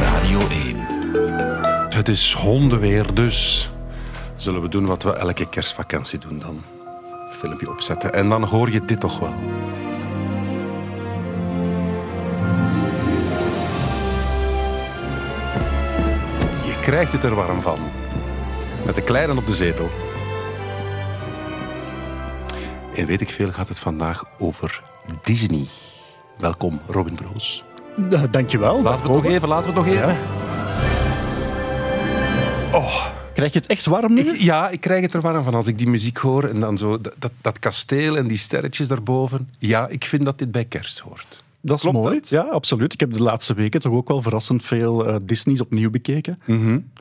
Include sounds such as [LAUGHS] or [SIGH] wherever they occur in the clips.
Radio 1. Het is hondenweer, dus zullen we doen wat we elke kerstvakantie doen dan. Filmpje opzetten en dan hoor je dit toch wel. Je krijgt het er warm van. Met de kleinen op de zetel. En weet ik veel gaat het vandaag over Disney. Welkom, Robin Broos. Uh, dankjewel. Laten we het nog even, laten we het nog even. Oh. Krijg je het echt warm nu? Ik, ja, ik krijg het er warm van als ik die muziek hoor. En dan zo dat, dat, dat kasteel en die sterretjes daarboven. Ja, ik vind dat dit bij kerst hoort. Dat is Klopt mooi. dat? Ja, absoluut. Ik heb de laatste weken toch ook wel verrassend veel eh, Disney's opnieuw bekeken.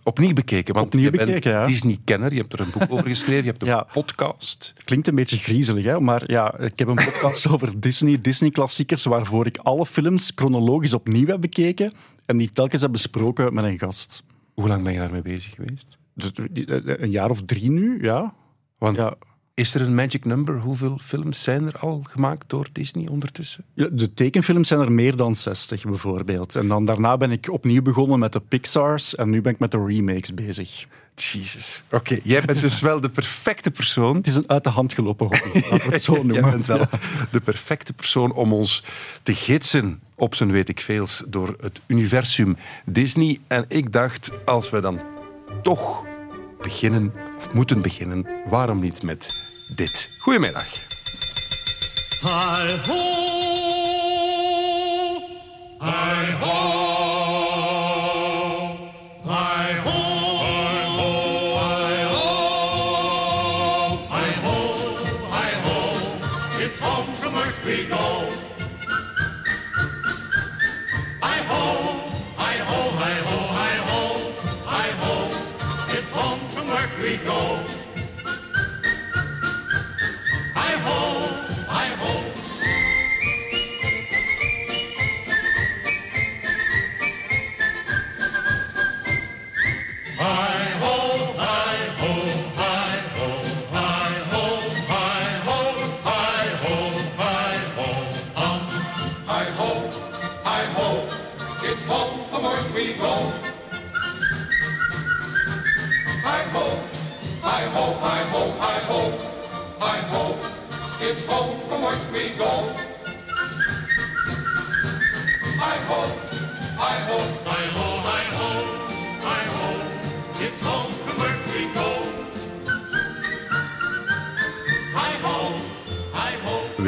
Opnieuw bekeken, want Opnieuw je bent bekeken, ja. Disney-kenner. Je hebt er een boek over geschreven, je hebt een Ja. podcast. Klinkt een beetje griezelig, hè? maar ja, ik heb een podcast [LAUGHS] over Disney, Disney-klassiekers, waarvoor ik alle films chronologisch opnieuw heb bekeken en die telkens heb besproken met een gast. Hoe lang ben je daarmee bezig geweest? Dus, eh, Een jaar of drie nu, ja. Want ja. Is er een magic number? Hoeveel films zijn er al gemaakt door Disney ondertussen? Ja, De tekenfilms zijn er meer dan 60 bijvoorbeeld. En dan daarna ben ik opnieuw begonnen met de Pixar's en nu ben ik met de remakes bezig. Jesus. Oké, jij bent dus wel de perfecte persoon. Het is een uit de hand gelopen hobby, laten we het [LAUGHS] zo noemen. Jij bent wel de perfecte persoon om ons te gidsen op zijn weet ik veels door het universum Disney. En ik dacht, als we dan toch beginnen, of moeten beginnen, waarom niet met dit? Goedemiddag.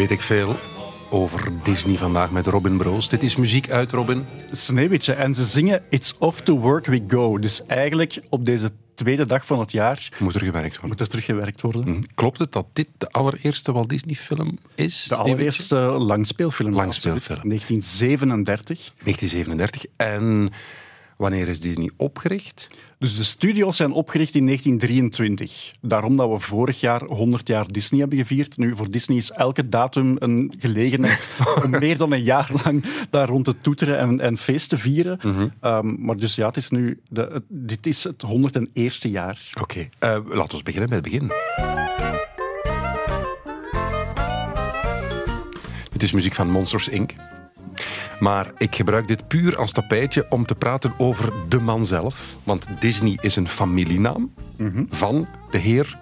Weet ik veel over Disney vandaag met Robin Broos. Dit is muziek uit, Robin. Sneeuwwitje. En ze zingen It's off to work we go. Dus eigenlijk op deze tweede dag van het jaar Moet er gewerkt worden. moet er teruggewerkt worden. Klopt het dat dit de allereerste Walt Disney film is? De allereerste langspeelfilm. Langspeelfilm. 1937. 1937. En wanneer is Disney opgericht? Dus de studio's zijn opgericht in 1923. Daarom dat we vorig jaar 100 jaar Disney hebben gevierd. Nu, voor Disney is elke datum een gelegenheid [LAUGHS] om meer dan een jaar lang daar rond te toeteren en, en feest te vieren. Ehm, maar dus ja, het is nu de, het- dit is het 101ste jaar. Oké, eh, laten we beginnen bij het begin. Dit is muziek van Monsters Inc. Maar ik gebruik dit puur als tapijtje om te praten over de man zelf. Want Disney is een familienaam van de heer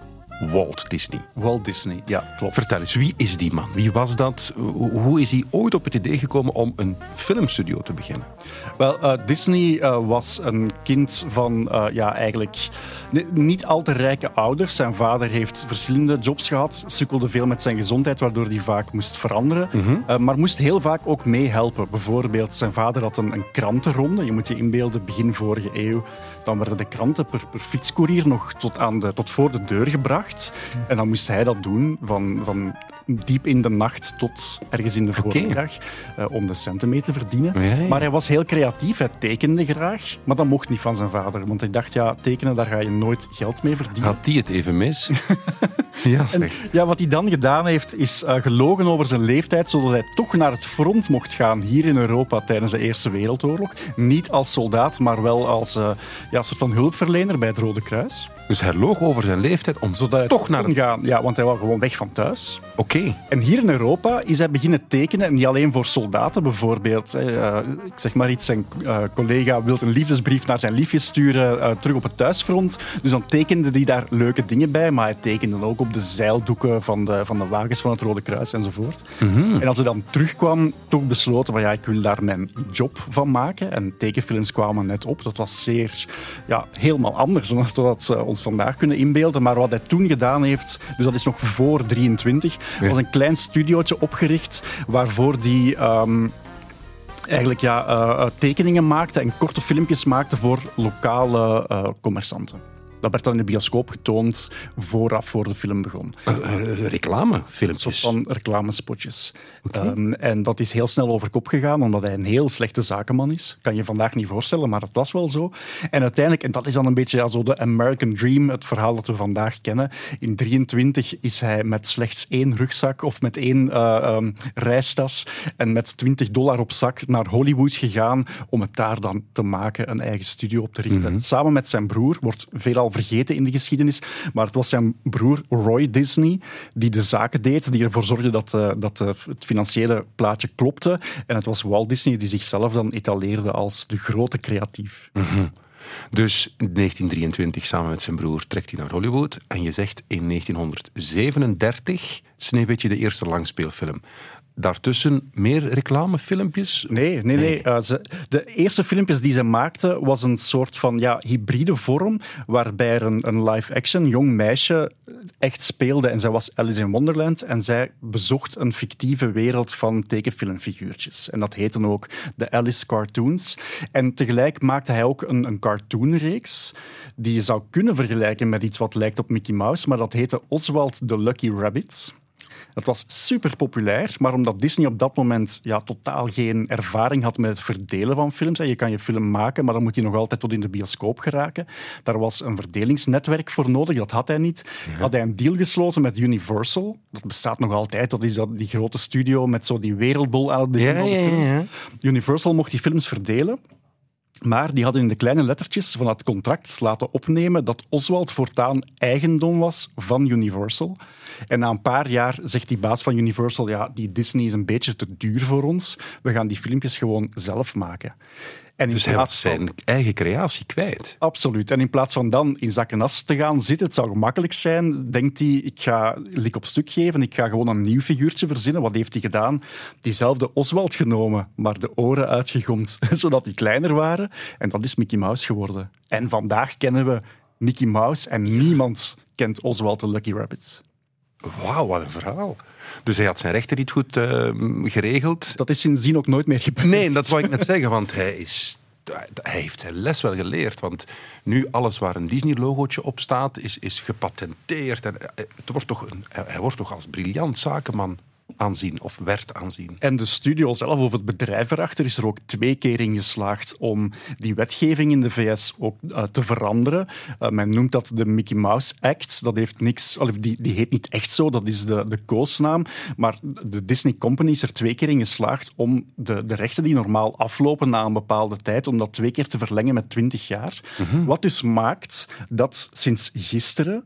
Walt Disney. Walt Disney, ja, klopt. Vertel eens, wie is die man? Wie was dat? Hoe hoe is hij ooit op het idee gekomen om een filmstudio te beginnen? Wel, eh, Disney eh, was een kind van eh, ja, eigenlijk ni- niet al te rijke ouders. Zijn vader heeft verschillende jobs gehad, sukkelde veel met zijn gezondheid, waardoor hij vaak moest veranderen. Eh, maar moest heel vaak ook meehelpen. Bijvoorbeeld, zijn vader had een, een krantenronde. Je moet je inbeelden, begin vorige eeuw. Dan werden de kranten per, per fietscourier nog tot, aan de, tot voor de deur gebracht. En dan moest hij dat doen van, van diep in de nacht tot ergens in de voormiddag. eh, om de centen mee te verdienen. Ja, ja. Maar hij was heel creatief, hij tekende graag, maar dat mocht niet van zijn vader. Want hij dacht, ja, tekenen, daar ga je nooit geld mee verdienen. Had die het even mis? [LAUGHS] ja, zeg. Ja, wat hij dan gedaan heeft, is eh, gelogen over zijn leeftijd, zodat hij toch naar het front mocht gaan hier in Europa tijdens de Eerste Wereldoorlog. Niet als soldaat, maar wel als eh, ja, soort van hulpverlener bij het Rode Kruis. Dus hij loog over zijn leeftijd om Zodat hij Toch naar het- gaan. Ja, want hij wou gewoon weg van thuis. Oké. En hier in Europa is hij beginnen tekenen, en niet alleen voor soldaten bijvoorbeeld. Eh, ik zeg maar iets, zijn eh, collega wil een liefdesbrief naar zijn liefjes sturen eh, terug op het thuisfront. Dus dan tekende hij daar leuke dingen bij, maar hij tekende ook op de zeildoeken van de, van de wagens van het Rode Kruis enzovoort. En als hij dan terugkwam, toch besloten van ja, ik wil daar mijn job van maken. En tekenfilms kwamen net op. Dat was zeer, ja, helemaal anders dan wat we ons vandaag kunnen inbeelden. Maar wat hij toen gedaan heeft, dus dat is nog voor 23, Ja. Was een klein studiootje opgericht waarvoor die ehm, eigenlijk ja, eh, eh, tekeningen maakte en korte filmpjes maakte voor lokale eh commerçanten. Dat werd dan in de bioscoop getoond vooraf voor de film begon. Eh, eh, Een soort reclamefilmpjes. van reclamespotjes. Ehm, en dat is heel snel over kop gegaan, omdat hij een heel slechte zakenman is. Kan je vandaag niet voorstellen, maar dat was wel zo. En uiteindelijk, en dat is dan een beetje ja, zo de American Dream, het verhaal dat we vandaag kennen. In 23 is hij met slechts één rugzak of met één ehm, reistas en met 20 dollar op zak naar Hollywood gegaan om het daar dan te maken, een eigen studio op te richten. Samen met zijn broer, wordt veelal vergeten in de geschiedenis, maar het was zijn broer Roy Disney die de zaken deed, die ervoor zorgde dat, eh, dat eh, het financiële plaatje klopte. En het was Walt Disney die zichzelf dan etaleerde als de grote creatief. Dus in 1923 samen met zijn broer trekt hij naar Hollywood. En je zegt in 1937 Sneeuwwitje de eerste langspeelfilm. Daartussen meer reclamefilmpjes? Nee, nee, nee. Eh, ze, de eerste filmpjes die ze maakte was een soort van ja, hybride vorm, waarbij er een, een live-action jong meisje echt speelde. En zij was Alice in Wonderland en zij bezocht een fictieve wereld van tekenfilmfiguurtjes. En dat heette ook de Alice Cartoons. En tegelijk maakte hij ook een, een cartoonreeks die je zou kunnen vergelijken met iets wat lijkt op Mickey Mouse, maar dat heette Oswald the Lucky Rabbit. Dat was super populair, maar omdat Disney op dat moment ja, totaal geen ervaring had met het verdelen van films. hè, Je kan je film maken, maar dan moet je nog altijd tot in de bioscoop geraken. Daar was een verdelingsnetwerk voor nodig, dat had hij niet. Had hij een deal gesloten met Universal. Dat bestaat nog altijd, dat is dat, die grote studio met zo die wereldbol aan het begin Ja, van de films. ja. Universal mocht die films verdelen. Maar die hadden in de kleine lettertjes van het contract laten opnemen dat Oswald voortaan eigendom was van Universal. En na een paar jaar zegt die baas van Universal, ja, die Disney is een beetje te duur voor ons. We gaan die filmpjes gewoon zelf maken. En Dus hij was van- zijn eigen creatie kwijt. Absoluut. En in plaats van dan in zak en as te gaan zitten, het zou gemakkelijk zijn, denkt hij, ik ga lik op stuk geven, ik ga gewoon een nieuw figuurtje verzinnen. Wat heeft hij gedaan? Diezelfde Oswald genomen, maar de oren uitgegomd, [LAUGHS] zodat die kleiner waren. En dat is Mickey Mouse geworden. En vandaag kennen we Mickey Mouse en niemand kent Oswald de Lucky Rabbit. Wauw, wat een verhaal. Dus hij had zijn rechten niet goed eh, geregeld. Dat is sindsdien ook nooit meer gebeurd. Nee, dat wou ik net zeggen, want hij, is, hij heeft zijn les wel geleerd. Want nu alles waar een Disney-logootje op staat, is, is gepatenteerd. En eh, het wordt toch een, hij wordt toch als briljant zakenman aanzien, of werd aanzien. En de studio zelf, of het bedrijf erachter, is er ook twee keer in geslaagd om die wetgeving in de VS ook eh, te veranderen. Eh, men noemt dat de Mickey Mouse Act. Dat heeft niks, of die, die heet niet echt zo, dat is de, de koosnaam. Maar de Disney Company is er twee keer in geslaagd om de, de rechten die normaal aflopen na een bepaalde tijd, om dat twee keer te verlengen met 20 jaar. Wat dus maakt dat sinds gisteren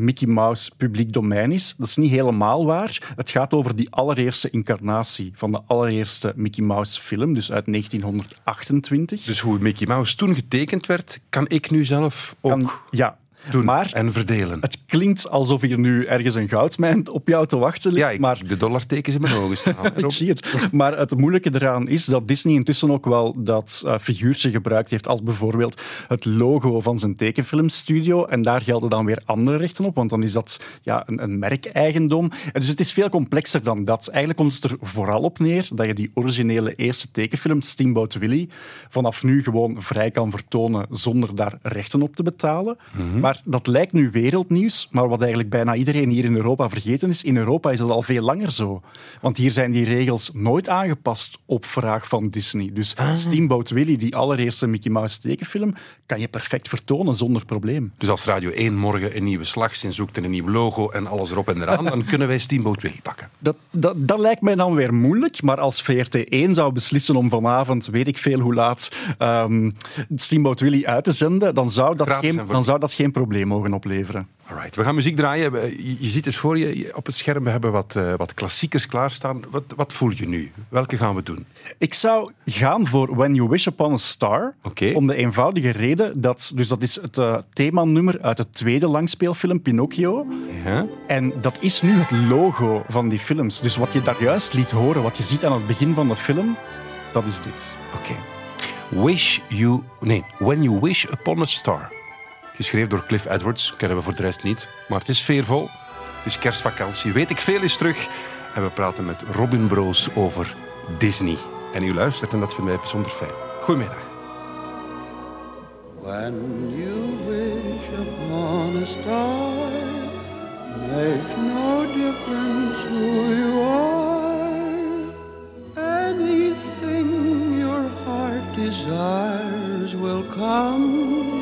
Mickey Mouse publiek domein is. Dat is niet helemaal waar. Het gaat over die allereerste incarnatie van de allereerste Mickey Mouse film, dus uit 1928. Dus hoe Mickey Mouse toen getekend werd, kan ik nu zelf ook Kan- ja, doen maar en verdelen. het klinkt alsof hier nu ergens een goudmijn op jou te wachten ligt. Ja, ik, maar de dollartekens in mijn ogen staan. [LAUGHS] ik zie het. Maar het moeilijke eraan is dat Disney intussen ook wel dat eh, figuurtje gebruikt heeft als bijvoorbeeld het logo van zijn tekenfilmstudio. En daar gelden dan weer andere rechten op, want dan is dat ja, een, een merkeigendom. En dus het is veel complexer dan dat. Eigenlijk komt het er vooral op neer dat je die originele eerste tekenfilm, Steamboat Willie, vanaf nu gewoon vrij kan vertonen zonder daar rechten op te betalen. Maar dat lijkt nu wereldnieuws, maar wat eigenlijk bijna iedereen hier in Europa vergeten is, in Europa is dat al veel langer zo. Want hier zijn die regels nooit aangepast op vraag van Disney. Dus Steamboat Willie, die allereerste Mickey Mouse tekenfilm, kan je perfect vertonen zonder probleem. Dus als Radio 1 morgen een nieuwe slagzin zoekt en een nieuw logo en alles erop en eraan, dan kunnen wij Steamboat Willie pakken. [LAUGHS] Dat, dat, dat lijkt mij dan weer moeilijk, maar als VRT1 zou beslissen om vanavond, weet ik veel hoe laat, ehm Steamboat Willie uit te zenden, dan zou dat, Gratis geen, dan zou dat geen probleem mogen opleveren. Alright, we gaan muziek draaien. We- Je, ziet het voor je op het scherm. We hebben wat, eh, wat klassiekers klaarstaan. Wat, wat voel je nu? Welke gaan we doen? Ik zou gaan voor When You Wish Upon a Star. Oké. Om de eenvoudige reden dat... Dus dat is het eh, themanummer uit de tweede langspeelfilm Pinocchio. Ja? En dat is nu het logo van die films. Dus wat je daar juist liet horen, wat je ziet aan het begin van de film, dat is dit. Oké. Wish you... Nee, When You Wish Upon a Star. Geschreven door Cliff Edwards. Kennen we voor de rest niet. Maar het is sfeervol. Het is kerstvakantie. Weet ik veel is terug. En we praten met Robin Broos over Disney. En u luistert en dat vinden wij bijzonder fijn. Goedemiddag. When you wish upon a star, makes no difference who you are. Anything your heart desires will come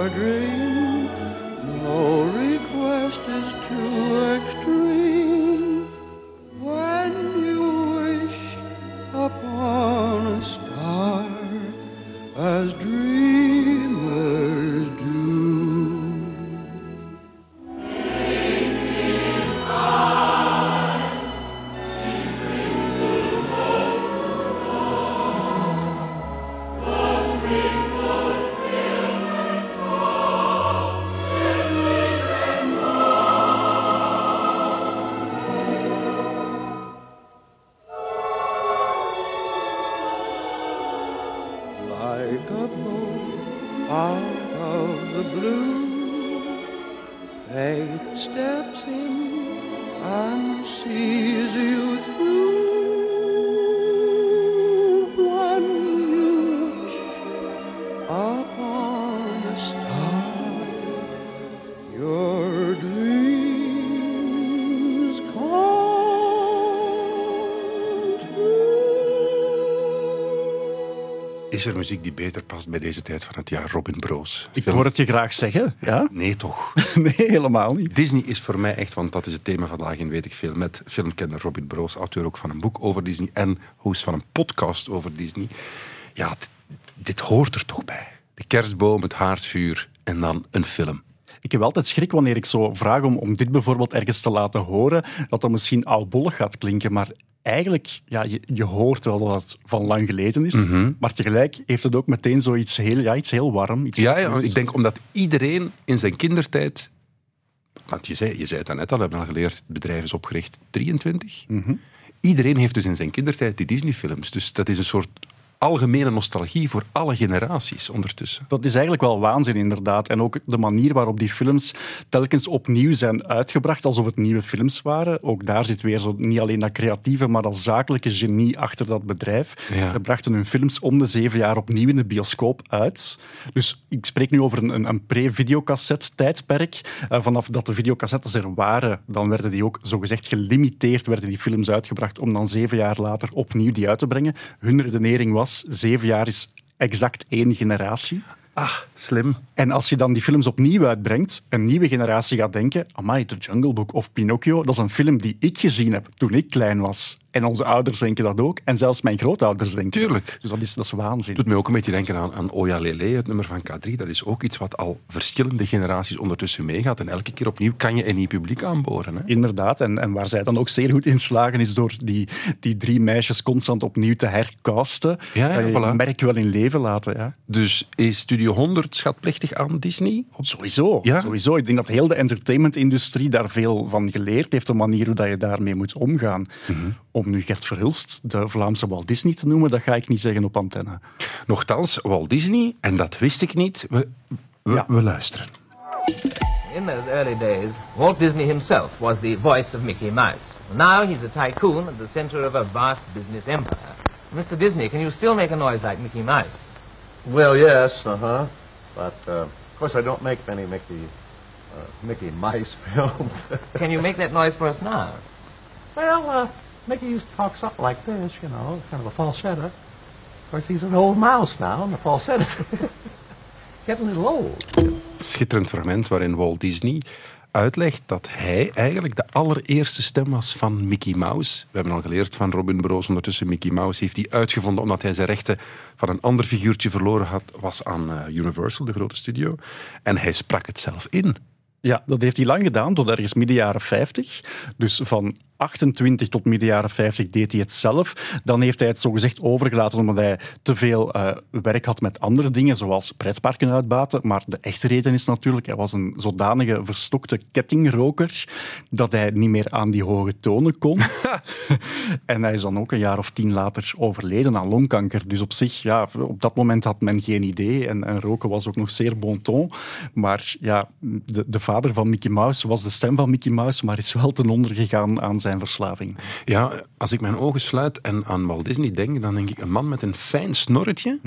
your dream, Is er muziek die beter past bij deze tijd van het jaar? Robin Broos. Ik Film- hoor het je graag zeggen, ja? Nee, toch? [LAUGHS] Nee, helemaal niet. Disney is voor mij echt, want dat is het thema vandaag in Weet ik Veel, met filmkenner Robin Broos, auteur ook van een boek over Disney en host van een podcast over Disney. Ja, dit, dit hoort er toch bij. De kerstboom, het haardvuur en dan een film. Ik heb altijd schrik wanneer ik zo vraag om, om dit bijvoorbeeld ergens te laten horen, dat dat misschien oudbollig gaat klinken, maar eigenlijk, ja, je, je hoort wel dat het van lang geleden is, maar tegelijk heeft het ook meteen zoiets heel, ja, iets heel warm. Iets Ja, ja, ik denk omdat iedereen in zijn kindertijd... Want je zei, je zei het daarnet al, we hebben al geleerd, het bedrijf is opgericht 23. Iedereen heeft dus in zijn kindertijd die Disney-films. Dus dat is een soort algemene nostalgie voor alle generaties ondertussen. Dat is eigenlijk wel waanzin, inderdaad. En ook de manier waarop die films telkens opnieuw zijn uitgebracht, alsof het nieuwe films waren. Ook daar zit weer zo niet alleen dat creatieve, maar dat zakelijke genie achter dat bedrijf. Ja. Ze brachten hun films om de zeven jaar opnieuw in de bioscoop uit. Dus ik spreek nu over een, een, een pre-videocassette-tijdperk. Eh, vanaf dat de videocassettes er waren, dan werden die ook zogezegd gelimiteerd, werden die films uitgebracht om dan zeven jaar later opnieuw die uit te brengen. Hun redenering was, zeven jaar is exact één generatie. Ah, slim. En als je dan die films opnieuw uitbrengt, een nieuwe generatie gaat denken, amai, The Jungle Book of Pinocchio, dat is een film die ik gezien heb toen ik klein was. En onze ouders denken dat ook. En zelfs mijn grootouders denken Tuurlijk. dat. Dus dat is, dat is waanzin. doet mij ook een beetje denken aan, aan Oya Lele, het nummer van K3. Dat is ook iets wat al verschillende generaties ondertussen meegaat. En elke keer opnieuw kan je een nieuw publiek aanboren. Hè? Inderdaad, en, en waar zij dan ook zeer goed in slagen, is door die, die drie meisjes constant opnieuw te hercasten. Ja, ja, je voilà. merk wel in leven laten. Ja. Dus is Studio 100 schatplichtig aan Disney? Op- Sowieso, Ja? sowieso. Ik denk dat heel de entertainmentindustrie daar veel van geleerd heeft, de manier hoe dat je daarmee moet omgaan. Mhm. Om nu Gert Verhulst de Vlaamse Walt Disney te noemen, dat ga ik niet zeggen op antenne. Nochtans, Walt Disney, en dat wist ik niet, we, we, Ja. we luisteren. In those early days, Walt Disney himself was the voice of Mickey Mouse. Now he's a tycoon at the center of a vast business empire. Mr. Disney, can you still make a noise like Mickey Mouse? Well, yes, uh huh. But uh, of course, I don't make many Mickey uh, Mickey Mice [LAUGHS] films. Can you make that noise for us now? well, uh, Mickey used to talk something like this, you know, kind of a falsetto. Of course, he's an old mouse now, and the falsetto [LAUGHS] getting a little old. Schitterend fragment waarin Walt Disney uitlegt dat hij eigenlijk de allereerste stem was van Mickey Mouse. We hebben al geleerd van Robin Broos, ondertussen Mickey Mouse heeft hij uitgevonden omdat hij zijn rechten van een ander figuurtje verloren had, was aan eh, Universal, de grote studio. En hij sprak het zelf in. Ja, dat heeft hij lang gedaan, tot ergens midden jaren 50. Dus van 28 tot midden jaren 50 deed hij het zelf. Dan heeft hij het zogezegd overgelaten omdat hij te veel eh, werk had met andere dingen, zoals pretparken uitbaten. Maar de echte reden is natuurlijk, hij was een zodanige verstokte kettingroker dat hij niet meer aan die hoge tonen kon. [LAUGHS] en hij is dan ook een jaar of tien later overleden aan longkanker. Dus op zich, ja, op dat moment had men geen idee. En, en roken was ook nog zeer bon ton. Maar ja, de, de vader van Mickey Mouse was de stem van Mickey Mouse, maar is wel ten onder gegaan aan zijn verslaving. Ja, als ik mijn ogen sluit en aan Walt Disney denk, dan denk ik een man met een fijn snorretje.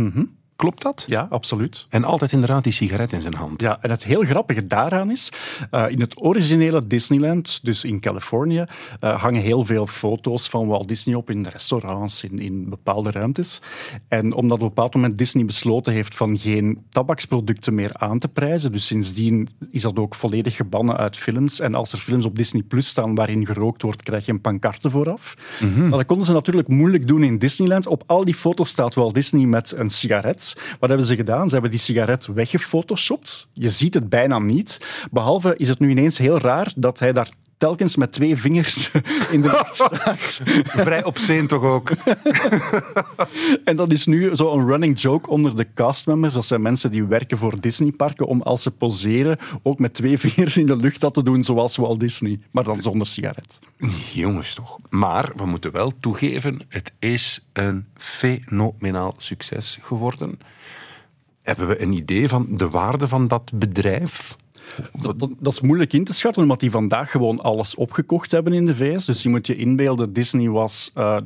Klopt dat? Ja, absoluut. En altijd inderdaad die sigaret in zijn hand. Ja, en het heel grappige daaraan is, eh, in het originele Disneyland, dus in Californië, eh, hangen heel veel foto's van Walt Disney op in restaurants, in, in bepaalde ruimtes. En omdat op een bepaald moment Disney besloten heeft van geen tabaksproducten meer aan te prijzen, dus sindsdien is dat ook volledig gebannen uit films. En als er films op Disney Plus staan waarin gerookt wordt, krijg je een pancarte vooraf. Maar dat konden ze natuurlijk moeilijk doen in Disneyland. Op al die foto's staat Walt Disney met een sigaret. Wat hebben ze gedaan? Ze hebben die sigaret weggefotoshopt. Je ziet het bijna niet. Behalve is het nu ineens heel raar dat hij daar telkens met twee vingers [LAUGHS] in de lucht staat. [LAUGHS] Vrij obscene toch ook. [LAUGHS] En dat is nu zo'n running joke onder de castmembers. Dat zijn mensen die werken voor Disneyparken om als ze poseren ook met twee vingers in de lucht dat te doen, zoals Walt Disney. Maar dan zonder sigaret. Jongens toch. Maar we moeten wel toegeven, het is een fenomenaal succes geworden. Hebben we een idee van de waarde van dat bedrijf? Dat, dat- is moeilijk in te schatten, omdat die vandaag gewoon alles opgekocht hebben in de VS. Dus je moet je inbeelden, Disney was, eh,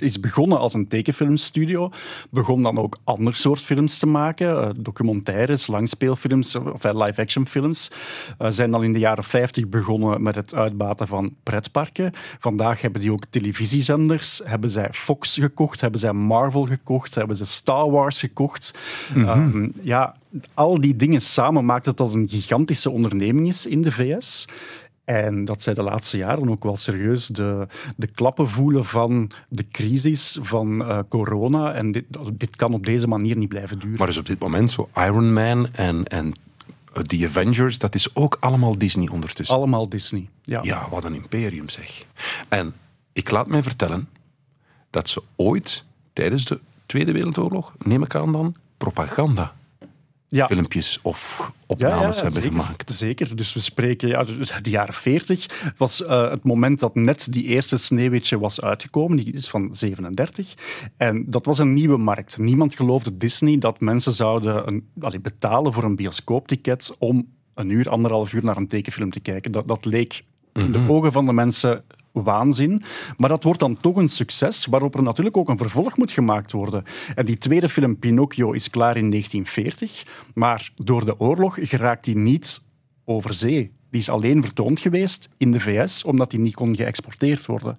is begonnen als een tekenfilmstudio. Begon dan ook ander soort films te maken. eh, documentaires, langspeelfilms of eh, live-action films. Eh, zijn dan in de jaren 50 begonnen met het uitbaten van pretparken. Vandaag hebben die ook televisiezenders. Hebben zij Fox gekocht, hebben zij Marvel gekocht, hebben ze Star Wars gekocht. Ehm, ja, al die dingen samen maakt het dat een gigantische onderneming is in de VS. En dat zij de laatste jaren ook wel serieus de, de klappen voelen van de crisis van eh, corona. En dit, dit kan op deze manier niet blijven duren. Maar dus op dit moment zo Iron Man en, en eh, The Avengers, dat is ook allemaal Disney ondertussen. Allemaal Disney. Ja. Ja, wat een imperium zeg. En ik laat mij vertellen dat ze ooit tijdens de Tweede Wereldoorlog, neem ik aan dan, propaganda Ja. filmpjes of opnames hebben zeker, gemaakt. Zeker. Dus we spreken, ja, dus de jaren 40 was eh, het moment dat net die eerste Sneeuwwitje was uitgekomen. Die is van 37. En dat was een nieuwe markt. Niemand geloofde Disney dat mensen zouden een, allee, betalen voor een bioscoopticket om een uur, anderhalf uur naar een tekenfilm te kijken. Dat, dat leek in de ogen van de mensen waanzin. Maar dat wordt dan toch een succes, waarop er natuurlijk ook een vervolg moet gemaakt worden. En die tweede film, Pinocchio, is klaar in 1940. Maar door de oorlog geraakt die niet over zee. Die is alleen vertoond geweest in de VS, omdat die niet kon geëxporteerd worden.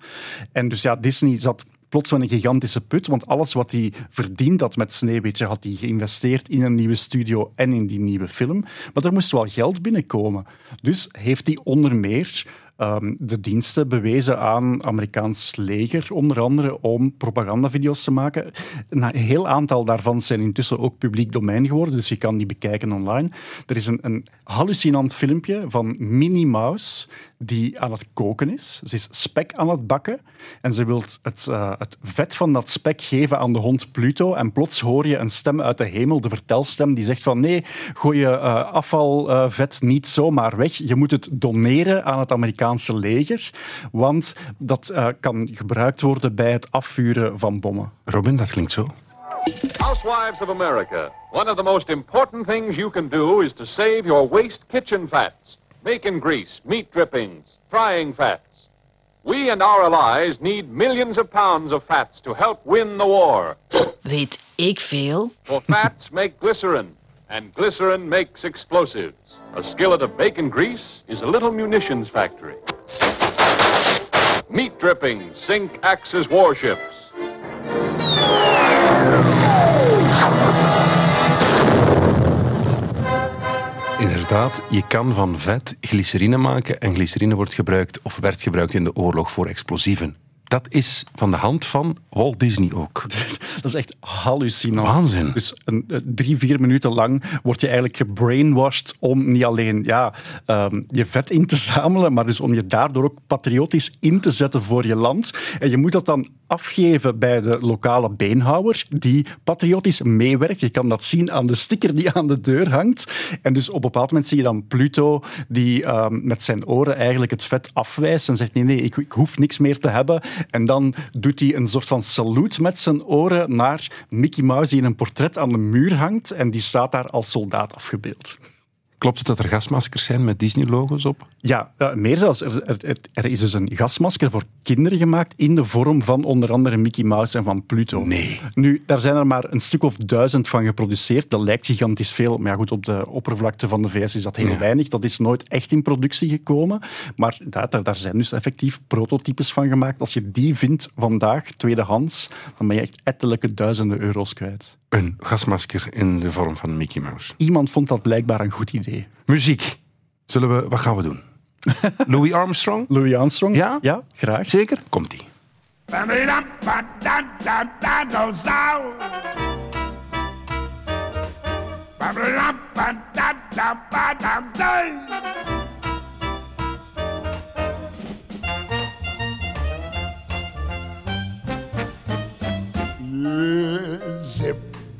En dus ja, Disney zat plots een gigantische put, want alles wat hij verdiend had met Sneeuwwitje had hij geïnvesteerd in een nieuwe studio en in die nieuwe film. Maar er moest wel geld binnenkomen. Dus heeft hij onder meer ehm, de diensten bewezen aan Amerikaans leger, onder andere om propagandavideo's te maken. Een heel aantal daarvan zijn intussen ook publiek domein geworden, dus je kan die bekijken online. Er is een, een hallucinant filmpje van Minnie Mouse die aan het koken is. Ze is spek aan het bakken en ze wil het, eh, het vet van dat spek geven aan de hond Pluto. En plots hoor je een stem uit de hemel, de vertelstem, die zegt van nee, gooi je eh, afvalvet niet zomaar weg. Je moet het doneren aan het Amerikaanse leger, want dat eh, kan gebruikt worden bij het afvuren van bommen. Robin, dat klinkt zo. Housewives of America, one of the most important things you can do is to save your waste kitchen fats. Bacon grease, meat drippings, frying fats. We and our allies need millions of pounds of fats to help win the war. Weet ik veel? For fats make glycerin, and glycerin makes explosives. A skillet of bacon grease is a little munitions factory. Meat drippings sink Axis warships. Inderdaad, je kan van vet glycerine maken en glycerine wordt gebruikt of werd gebruikt in de oorlog voor explosieven. Dat is van de hand van Walt Disney ook. [LAUGHS] Dat is echt hallucinant. Waanzin. Dus een, eh, drie, vier minuten lang word je eigenlijk gebrainwashed om niet alleen ja, ehm, je vet in te zamelen, maar dus om je daardoor ook patriotisch in te zetten voor je land. En je moet dat dan afgeven bij de lokale beenhouwer die patriotisch meewerkt. Je kan dat zien aan de sticker die aan de deur hangt. En dus op een bepaald moment zie je dan Pluto die ehm, met zijn oren eigenlijk het vet afwijst en zegt nee, nee, ik, ik hoef niks meer te hebben. En dan doet hij een soort van saluut met zijn oren naar Mickey Mouse die in een portret aan de muur hangt en die staat daar als soldaat afgebeeld. Klopt het dat er gasmaskers zijn met Disney-logo's op? Ja, meer zelfs. Er, er- er- er is dus een gasmasker voor kinderen gemaakt in de vorm van onder andere Mickey Mouse en van Pluto. Nee. Nu, daar zijn er maar een stuk of duizend van geproduceerd. Dat lijkt gigantisch veel. Maar ja, goed, op de oppervlakte van de VS is dat heel Ja. weinig. Dat is nooit echt in productie gekomen. Maar daar, daar, daar zijn dus effectief prototypes van gemaakt. Als je die vindt vandaag, tweedehands, dan ben je echt ettelijke duizenden euro's kwijt. Een gasmasker in de vorm van Mickey Mouse. Iemand vond dat blijkbaar een goed idee. Muziek. Zullen we, wat gaan we doen? [LAUGHS] Louis Armstrong? Louis Armstrong? Ja? Ja, graag. Zeker? Komt-ie.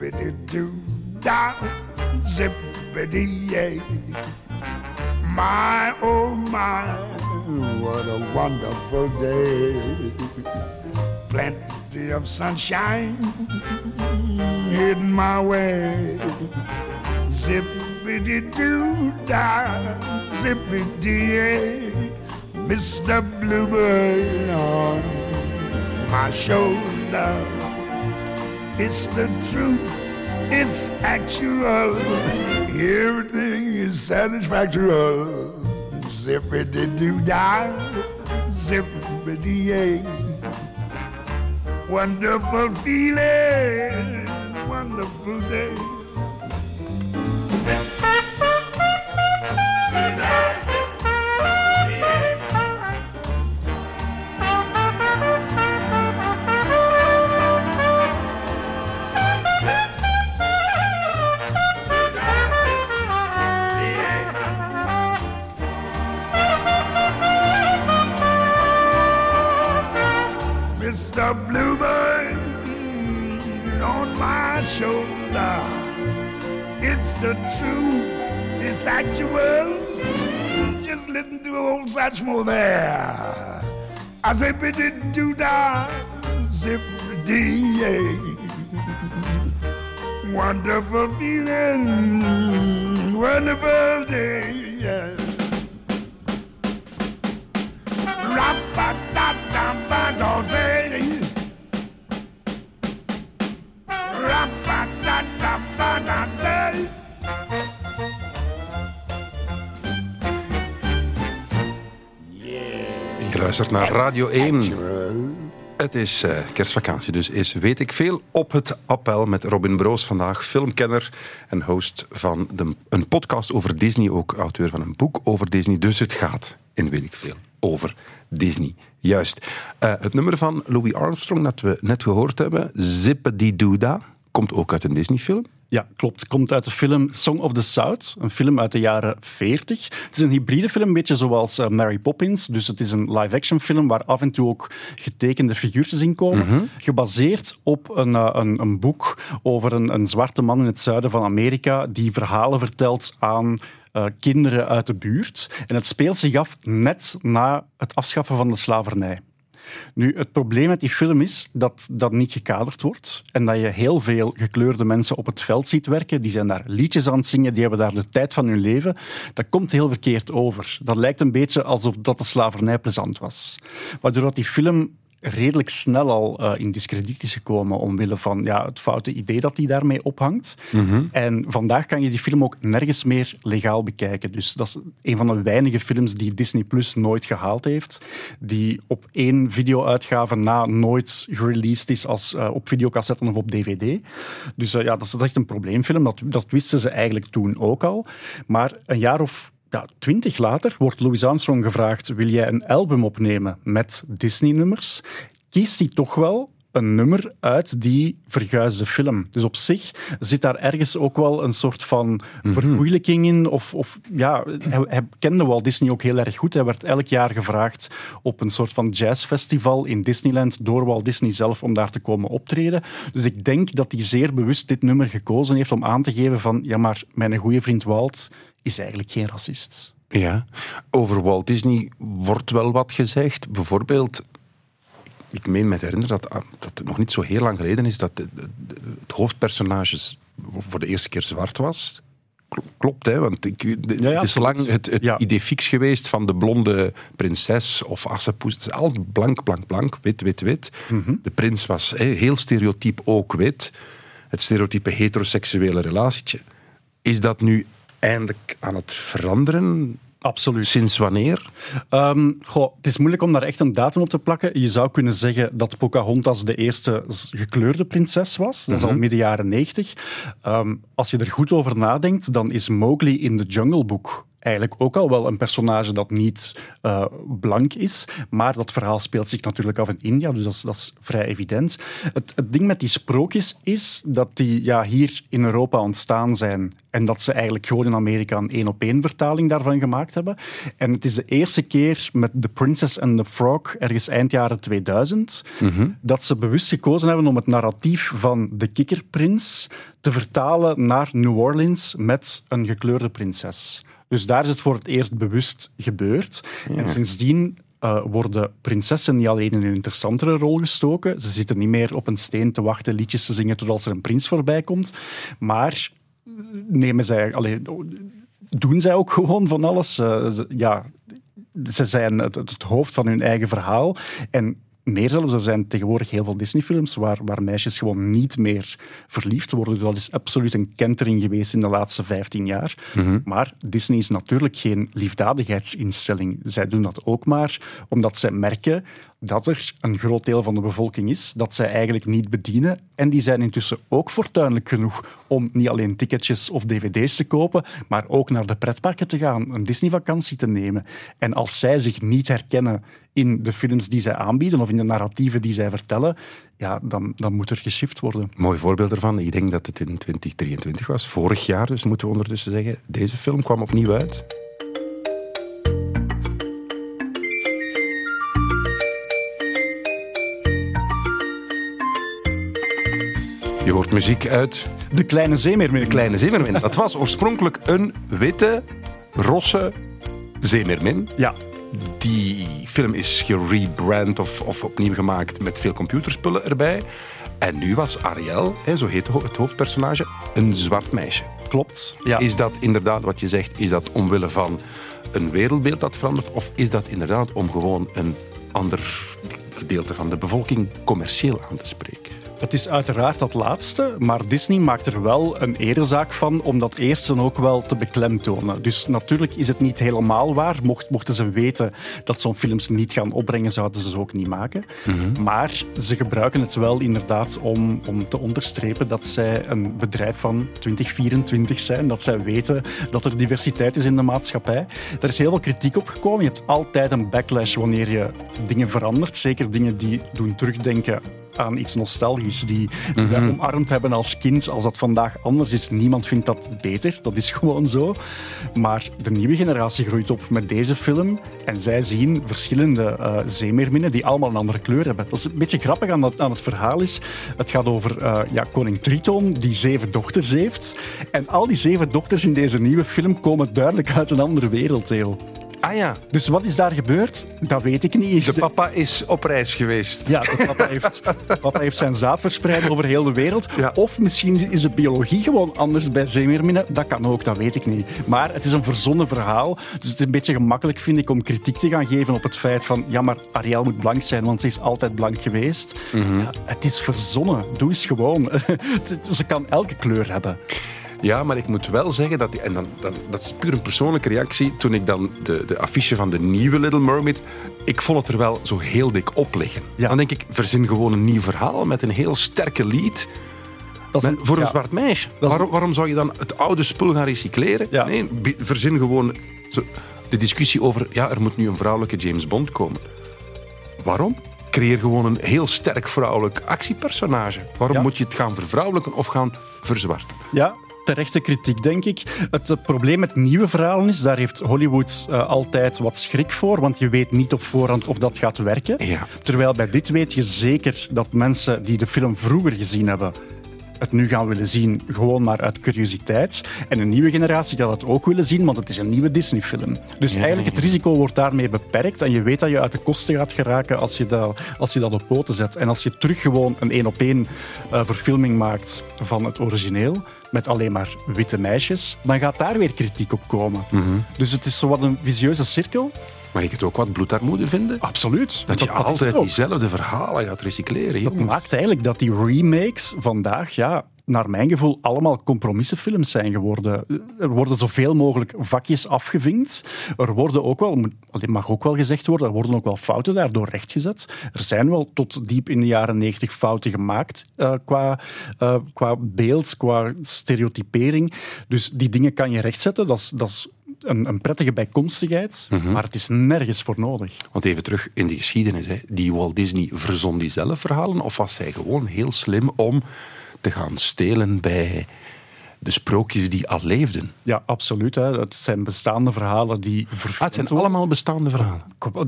Zippity doo da, zippity yay. My oh my, what a wonderful day. Plenty of sunshine in my way. Zippity doo da, zippity yay. Mr. Bluebird on my shoulder. It's the truth, it's actual. Everything is satisfactory. Zippity doo dah, zippity yay. Wonderful feeling, wonderful day. Mr. Bluebird on my shoulder. It's the truth, it's actual. Just listen to old Satchmo there. I say, biddy doo da, zip dee Wonderful feeling, wonderful day, Rap-a-da-da-ba-da-say. Je luistert naar Radio 1. Het is eh, kerstvakantie, dus is weet ik veel op het appel met Robin Broos vandaag, filmkenner en host van de, een podcast over Disney, ook auteur van een boek over Disney. Dus het gaat in weet ik veel over Disney. Juist. Eh, het nummer van Louis Armstrong dat we net gehoord hebben, Zippity-Doo-Dah, komt ook uit een Disney-film. Ja, klopt. Het komt uit de film Song of the South, een film uit de jaren 40. Het is een hybride film, een beetje zoals eh, Mary Poppins. Dus het is een live-action film waar af en toe ook getekende figuurtjes in komen. Gebaseerd op een, eh, een, een boek over een, een zwarte man in het zuiden van Amerika die verhalen vertelt aan eh, kinderen uit de buurt. En het speelt zich af net na het afschaffen van de slavernij. Nu, het probleem met die film is dat dat niet gekaderd wordt en dat je heel veel gekleurde mensen op het veld ziet werken. Die zijn daar liedjes aan het zingen, die hebben daar de tijd van hun leven. Dat komt heel verkeerd over. Dat lijkt een beetje alsof dat de slavernij plezant was. Waardoor dat die film redelijk snel al eh, in discrediet is gekomen omwille van ja, het foute idee dat hij daarmee ophangt. En vandaag kan je die film ook nergens meer legaal bekijken. Dus dat is een van de weinige films die Disney Plus nooit gehaald heeft. Die op één video-uitgave na nooit gereleased is als eh, op videocassetten of op dvd. Dus eh, ja, dat is echt een probleemfilm. Dat, dat wisten ze eigenlijk toen ook al. Maar een jaar of ja, twintig later wordt Louis Armstrong gevraagd: wil jij een album opnemen met Disney-nummers? Kiest hij toch wel een nummer uit die verguisde film. Dus op zich zit daar ergens ook wel een soort van vermoeilijking in. Of, of ja, hij, hij kende Walt Disney ook heel erg goed. Hij werd elk jaar gevraagd op een soort van jazzfestival in Disneyland door Walt Disney zelf om daar te komen optreden. Dus ik denk dat hij zeer bewust dit nummer gekozen heeft om aan te geven van ja, maar mijn goede vriend Walt is eigenlijk geen racist. Ja, over Walt Disney wordt wel wat gezegd. Bijvoorbeeld, ik meen me te herinneren dat, dat het nog niet zo heel lang geleden is dat de- de- de- het hoofdpersonage voor de eerste keer zwart was. Kl- Klopt, hè? Want ik, de- ja, het is lang het, het Ja. idee fix geweest van de blonde prinses of assepoes. Het is al blank, blank, blank, wit, wit, wit. Mhm. De prins was hè, heel stereotyp ook wit. Het stereotype heteroseksuele relatietje. Is dat nu eindelijk aan het veranderen? Absoluut. Sinds wanneer? Goh, het is moeilijk om daar echt een datum op te plakken. Je zou kunnen zeggen dat Pocahontas de eerste gekleurde prinses was. Dat is al midden jaren 90. Ehm, als je er goed over nadenkt, dan is Mowgli in The Jungle Book eigenlijk ook al wel een personage dat niet eh, blank is. Maar dat verhaal speelt zich natuurlijk af in India, dus dat is, dat is vrij evident. Het, het ding met die sprookjes is dat die ja, hier in Europa ontstaan zijn en dat ze eigenlijk gewoon in Amerika een één-op-één vertaling daarvan gemaakt hebben. En het is de eerste keer met The Princess and the Frog, ergens eind jaren 2000, dat ze bewust gekozen hebben om het narratief van de kikkerprins te vertalen naar New Orleans met een gekleurde prinses. Dus daar is het voor het eerst bewust gebeurd. En sindsdien eh, worden prinsessen niet alleen in een interessantere rol gestoken. Ze zitten niet meer op een steen te wachten liedjes te zingen totdat er een prins voorbij komt. Maar nemen zij, allee, doen zij ook [LAUGHS] gewoon van alles. Eh, ze- ja, ze zijn het, het hoofd van hun eigen verhaal. En meer zelfs, er zijn tegenwoordig heel veel Disney-films waar, waar meisjes gewoon niet meer verliefd worden. Dus dat is absoluut een kentering geweest in de laatste 15 jaar. Maar Disney is natuurlijk geen liefdadigheidsinstelling. Zij doen dat ook maar omdat zij merken dat er een groot deel van de bevolking is dat zij eigenlijk niet bedienen. En die zijn intussen ook fortuinlijk genoeg om niet alleen ticketjes of dvd's te kopen, maar ook naar de pretparken te gaan, een Disney-vakantie te nemen. En als zij zich niet herkennen in de films die zij aanbieden of in de narratieven die zij vertellen, ja, dan, dan moet er geshift worden. Mooi voorbeeld ervan. Ik denk dat het in 2023 was. Vorig jaar, dus moeten we ondertussen zeggen. Deze film kwam opnieuw uit. Je hoort muziek uit De Kleine Zeemeermin. De Kleine Zeemermin. Dat was oorspronkelijk een witte, rosse zeemermin. Ja, Die film is gerebrand of, of opnieuw gemaakt met veel computerspullen erbij. En nu was Ariel, hè, zo heet het hoofdpersonage, een zwart meisje. klopt. Ja. Is dat inderdaad wat je zegt, is dat omwille van een wereldbeeld dat verandert? Of is dat inderdaad om gewoon een ander gedeelte van de bevolking commercieel aan te spreken? Het is uiteraard dat laatste, maar Disney maakt er wel een erezaak van om dat eerste ook wel te beklemtonen. Dus natuurlijk is het niet helemaal waar. Mocht, mochten ze weten dat zo'n films niet gaan opbrengen, zouden ze ze ook niet maken. Maar ze gebruiken het wel inderdaad om, om te onderstrepen dat zij een bedrijf van 2024 zijn. Dat zij weten dat er diversiteit is in de maatschappij. Er is heel veel kritiek op gekomen. Je hebt altijd een backlash wanneer je dingen verandert. Zeker dingen die doen terugdenken aan iets nostalgisch, die die wij omarmd hebben als kind. Als dat vandaag anders is, niemand vindt dat beter. Dat is [LAUGHS] gewoon zo. Maar de nieuwe generatie groeit op met deze film en zij zien verschillende eh, zeemeerminnen die allemaal een andere kleur hebben. Dat is een beetje grappig aan, dat, aan het verhaal is. Het gaat over eh, ja, koning Triton, die zeven dochters heeft. En al die zeven dochters in deze nieuwe film komen duidelijk uit een ander werelddeel. Ah ja, Dus wat is daar gebeurd? Dat weet ik niet. de papa is op reis geweest. Ja, de papa heeft, [LAUGHS] papa heeft zijn zaad verspreid over heel de wereld. Ja. Of misschien is de biologie gewoon anders bij zeemeerminnen. Dat kan ook, dat weet ik niet. Maar het is een verzonnen verhaal. Dus het is een beetje gemakkelijk, vind ik, om kritiek te gaan geven op het feit van ja, maar Ariel moet blank zijn, want ze is altijd blank geweest. Ja, het is verzonnen. Doe eens gewoon. [LAUGHS] ze kan elke kleur hebben. Ja, maar ik moet wel zeggen dat... En dan, dan, dat is puur een persoonlijke reactie. Toen ik dan de, de affiche van de nieuwe Little Mermaid... Ik vond het er wel zo heel dik op liggen. Ja. Dan denk ik, verzin gewoon een nieuw verhaal met een heel sterke lied. Dat is Met- voor een ja. zwart meisje. is- Waarom, waarom zou je dan het oude spul gaan recycleren? Ja. Nee, verzin gewoon zo, de discussie over... Ja, er moet nu een vrouwelijke James Bond komen. Waarom? Creëer gewoon een heel sterk vrouwelijk actiepersonage. Waarom Ja. moet je het gaan vervrouwelijken of gaan verzwarten? Ja, terechte kritiek, denk ik. Het, probleem met nieuwe verhalen is, daar heeft Hollywood eh, altijd wat schrik voor, want je weet niet op voorhand of dat gaat werken. Ja. Terwijl bij dit weet je zeker dat mensen die de film vroeger gezien hebben, het nu gaan willen zien, gewoon maar uit curiositeit. En een nieuwe generatie gaat het ook willen zien, want het is een nieuwe Disney-film. Dus eigenlijk het risico wordt daarmee beperkt en je weet dat je uit de kosten gaat geraken als je dat, als je dat op poten zet. En als je terug gewoon een één-op-één eh, verfilming maakt van het origineel, met alleen maar witte meisjes, dan gaat daar weer kritiek op komen. Dus het is zo wat een visieuze cirkel. Mag ik het ook wat bloedarmoede vinden? Absoluut. Dat je altijd diezelfde verhalen gaat recycleren. Dat maakt eigenlijk dat die remakes vandaag, ja, naar mijn gevoel, allemaal compromissenfilms zijn geworden. Er worden zoveel mogelijk vakjes afgevinkt. Er worden ook wel, dit mag ook wel gezegd worden, er worden ook wel fouten daardoor rechtgezet. Er zijn wel tot diep in de jaren negentig fouten gemaakt eh, qua, eh, qua beeld, qua stereotypering. Dus die dingen kan je rechtzetten. Dat is, dat is een, een prettige bijkomstigheid, maar het is nergens voor nodig. Want even terug in de geschiedenis. Hè. Die Walt Disney verzon die zelf verhalen? Of was zij gewoon heel slim om te gaan stelen bij de sprookjes die al leefden? Ja, absoluut. Hè. Het zijn bestaande verhalen die verfilmd Ah, het zijn allemaal bestaande verhalen.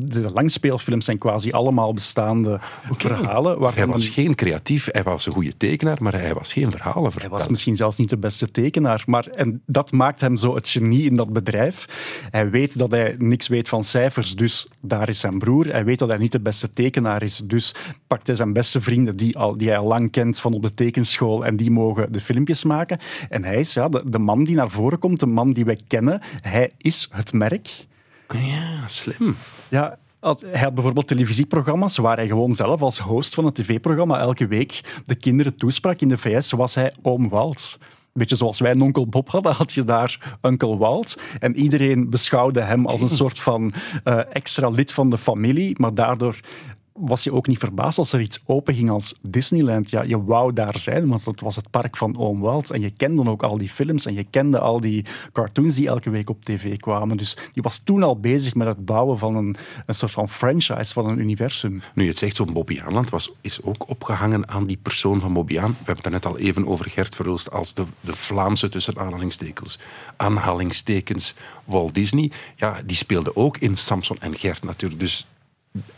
De langspeelfilms zijn quasi allemaal bestaande verhalen. Hij waarvan was men- geen creatief, hij was een goede tekenaar, maar hij was geen Hij verhalenverteller. was misschien zelfs niet de beste tekenaar. Maar, en dat maakt hem zo het genie in dat bedrijf. Hij weet dat hij niks weet van cijfers, dus daar is zijn broer. Hij weet dat hij niet de beste tekenaar is, dus pakt hij zijn beste vrienden die, al, die hij al lang kent van op de tekenschool en die mogen de filmpjes maken. En hij is ja, de, de man die naar voren komt, de man die wij kennen. Hij is het merk. Ja, slim. Ja, hij had bijvoorbeeld televisieprogramma's waar hij gewoon zelf als host van het tv-programma elke week de kinderen toesprak. In de VS was hij oom Walt. Een beetje zoals wij een onkel Bob hadden, had je daar Uncle Walt. En iedereen beschouwde hem als een [LAUGHS] soort van eh, extra lid van de familie. Maar daardoor was je ook niet verbaasd als er iets open ging als Disneyland. Ja, je wou daar zijn, want het was het park van Oom Walt. En je kende ook al die films en je kende al die cartoons die elke week op tv kwamen. Dus die was toen al bezig met het bouwen van een, een soort van franchise, van een universum. Nu, je het zegt, zo'n Bobby Aanland was, is ook opgehangen aan die persoon van Bobby Aan. We hebben het daarnet al even over Gert Verhulst als de, de Vlaamse tussen aanhalingstekens, aanhalingstekens Walt Disney. Ja, die speelde ook in Samson en Gert natuurlijk. Dus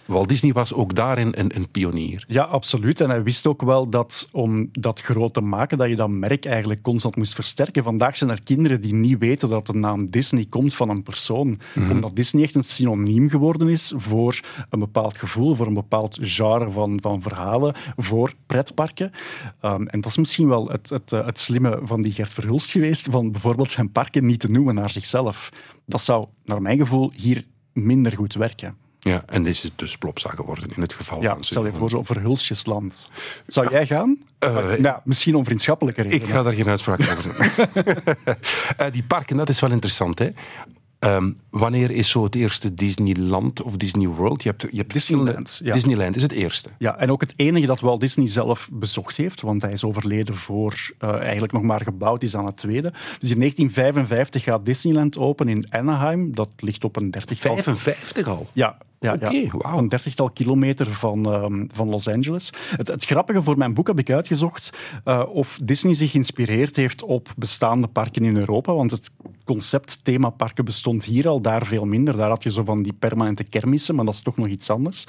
Walt Disney was ook daarin een, een pionier. Ja, absoluut. En hij wist ook wel dat om dat groot te maken, dat je dat merk eigenlijk constant moest versterken. Vandaag zijn er kinderen die niet weten dat de naam Disney komt van een persoon. Omdat Disney echt een synoniem geworden is voor een bepaald gevoel, voor een bepaald genre van, van verhalen, voor pretparken. Um, en dat is misschien wel het, het, eh, het slimme van die Gert Verhulst geweest, van bijvoorbeeld zijn parken niet te noemen naar zichzelf. Dat zou, naar mijn gevoel, hier minder goed werken. Ja, en dit is dus Plopsa geworden in het geval Ja, van stel je voor, zo'n Verhulstjesland. Zou jij gaan? Eh, nou, misschien om vriendschappelijke Ik redenen. ga daar geen uitspraak over doen. [LAUGHS] Eh, die parken, dat is wel interessant. Hè? Ehm, wanneer is zo het eerste Disneyland of Disney World? Je hebt, je hebt Disneyland, ja. Disneyland is het eerste. Ja, en ook het enige dat Walt Disney zelf bezocht heeft, want hij is overleden voor eh, eigenlijk nog maar gebouwd is aan het tweede. Dus in 1955 gaat Disneyland open in Anaheim. Dat ligt op een dertigtal... 55 al. Ja, ja, Oké, ja. een dertigtal kilometer van, ehm, van Los Angeles. Het, het grappige voor mijn boek heb ik uitgezocht eh, of Disney zich geïnspireerd heeft op bestaande parken in Europa. Want het concept themaparken bestond hier al, daar veel minder. Daar had je zo van die permanente kermissen, maar dat is toch nog iets anders.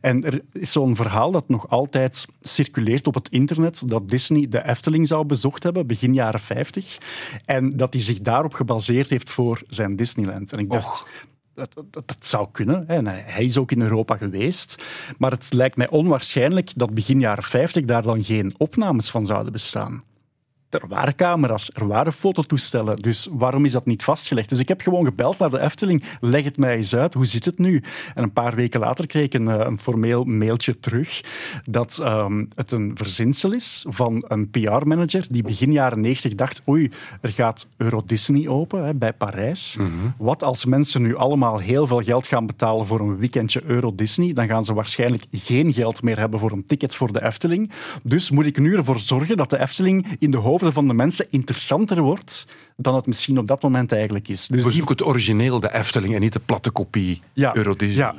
En er is zo'n verhaal dat nog altijd circuleert op het internet, dat Disney de Efteling zou bezocht hebben, begin jaren 50. En dat hij zich daarop gebaseerd heeft voor zijn Disneyland. En ik dacht... dat, dat, zou kunnen. Hij is ook in Europa geweest. Maar het lijkt mij onwaarschijnlijk dat begin jaren 50 daar dan geen opnames van zouden bestaan. Er waren camera's, er waren fototoestellen, dus waarom is dat niet vastgelegd? Dus ik heb gewoon gebeld naar de Efteling, leg het mij eens uit, hoe zit het nu? En een paar weken later kreeg ik een, eh, een formeel mailtje terug dat ehm, het een verzinsel is van een PR-manager die begin jaren 90 dacht, oei, er gaat Euro Disney open hè, bij Parijs. Wat als mensen nu allemaal heel veel geld gaan betalen voor een weekendje Euro Disney, dan gaan ze waarschijnlijk geen geld meer hebben voor een ticket voor de Efteling. Dus moet ik nu ervoor zorgen dat de Efteling in de hoofden van de mensen interessanter wordt dan het misschien op dat moment eigenlijk is. Dus zoeken het origineel, de Efteling, en niet de platte kopie Euro Disney. ja,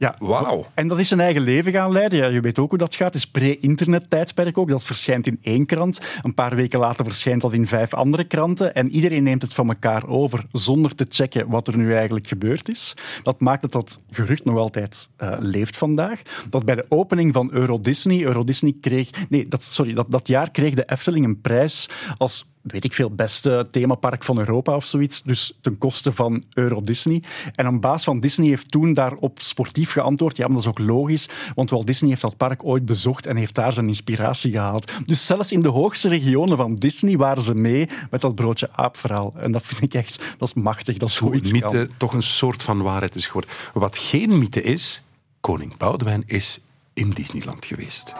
ja. Wauw. En dat is zijn eigen leven gaan leiden. Ja, je weet ook hoe dat gaat. Het is pre-internet-tijdperk ook. Dat verschijnt in één krant. Een paar weken later verschijnt dat in vijf andere kranten. En iedereen neemt het van elkaar over zonder te checken wat er nu eigenlijk gebeurd is. Dat maakt het dat gerucht nog altijd eh, leeft vandaag. Dat bij de opening van Euro Disney... Euro Disney kreeg... Nee, dat, sorry. Dat, dat jaar kreeg de Efteling een prijs als weet ik veel, beste themapark van Europa of zoiets. Dus ten koste van Euro Disney. En een baas van Disney heeft toen daarop sportief geantwoord. Ja, maar dat is ook logisch, want Walt Disney heeft dat park ooit bezocht en heeft daar zijn inspiratie gehaald. Dus zelfs in de hoogste regionen van Disney waren ze mee met dat broodje aapverhaal. En dat vind ik echt, dat is machtig, dat Hoe zoiets mythe kan. toch een soort van waarheid is geworden. Wat geen mythe is, koning Boudewijn is in Disneyland geweest.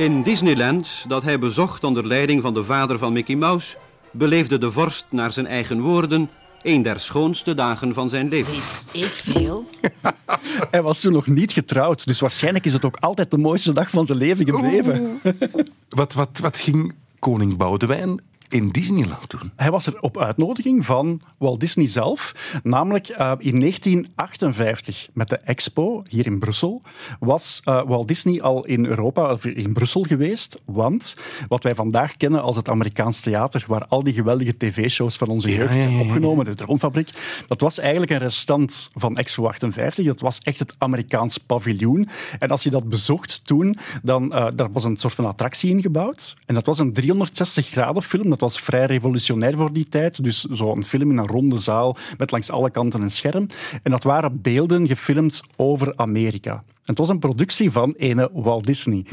In Disneyland, dat hij bezocht onder leiding van de vader van Mickey Mouse, beleefde de vorst naar zijn eigen woorden een der schoonste dagen van zijn leven. Ik veel. [LAUGHS] Hij was toen nog niet getrouwd, dus waarschijnlijk is het ook altijd de mooiste dag van zijn leven gebleven. Wat, wat, wat ging koning Boudewijn in Disneyland doen? Hij was er op uitnodiging van Walt Disney zelf. Namelijk eh, in 1958 met de Expo hier in Brussel was eh, Walt Disney al in Europa, of in Brussel geweest. Want wat wij vandaag kennen als het Amerikaans theater, waar al die geweldige tv-shows van onze jeugd ja, ja, zijn ja. opgenomen, de Droomfabriek, dat was eigenlijk een restant van Expo 58. Dat was echt het Amerikaans paviljoen. En als je dat bezocht toen, dan eh, daar was een soort van attractie ingebouwd. En dat was een 360 graden film. Dat was vrij revolutionair voor die tijd. Dus zo'n film in een ronde zaal met langs alle kanten een scherm. En dat waren beelden gefilmd over Amerika. En het was een productie van ene Walt Disney.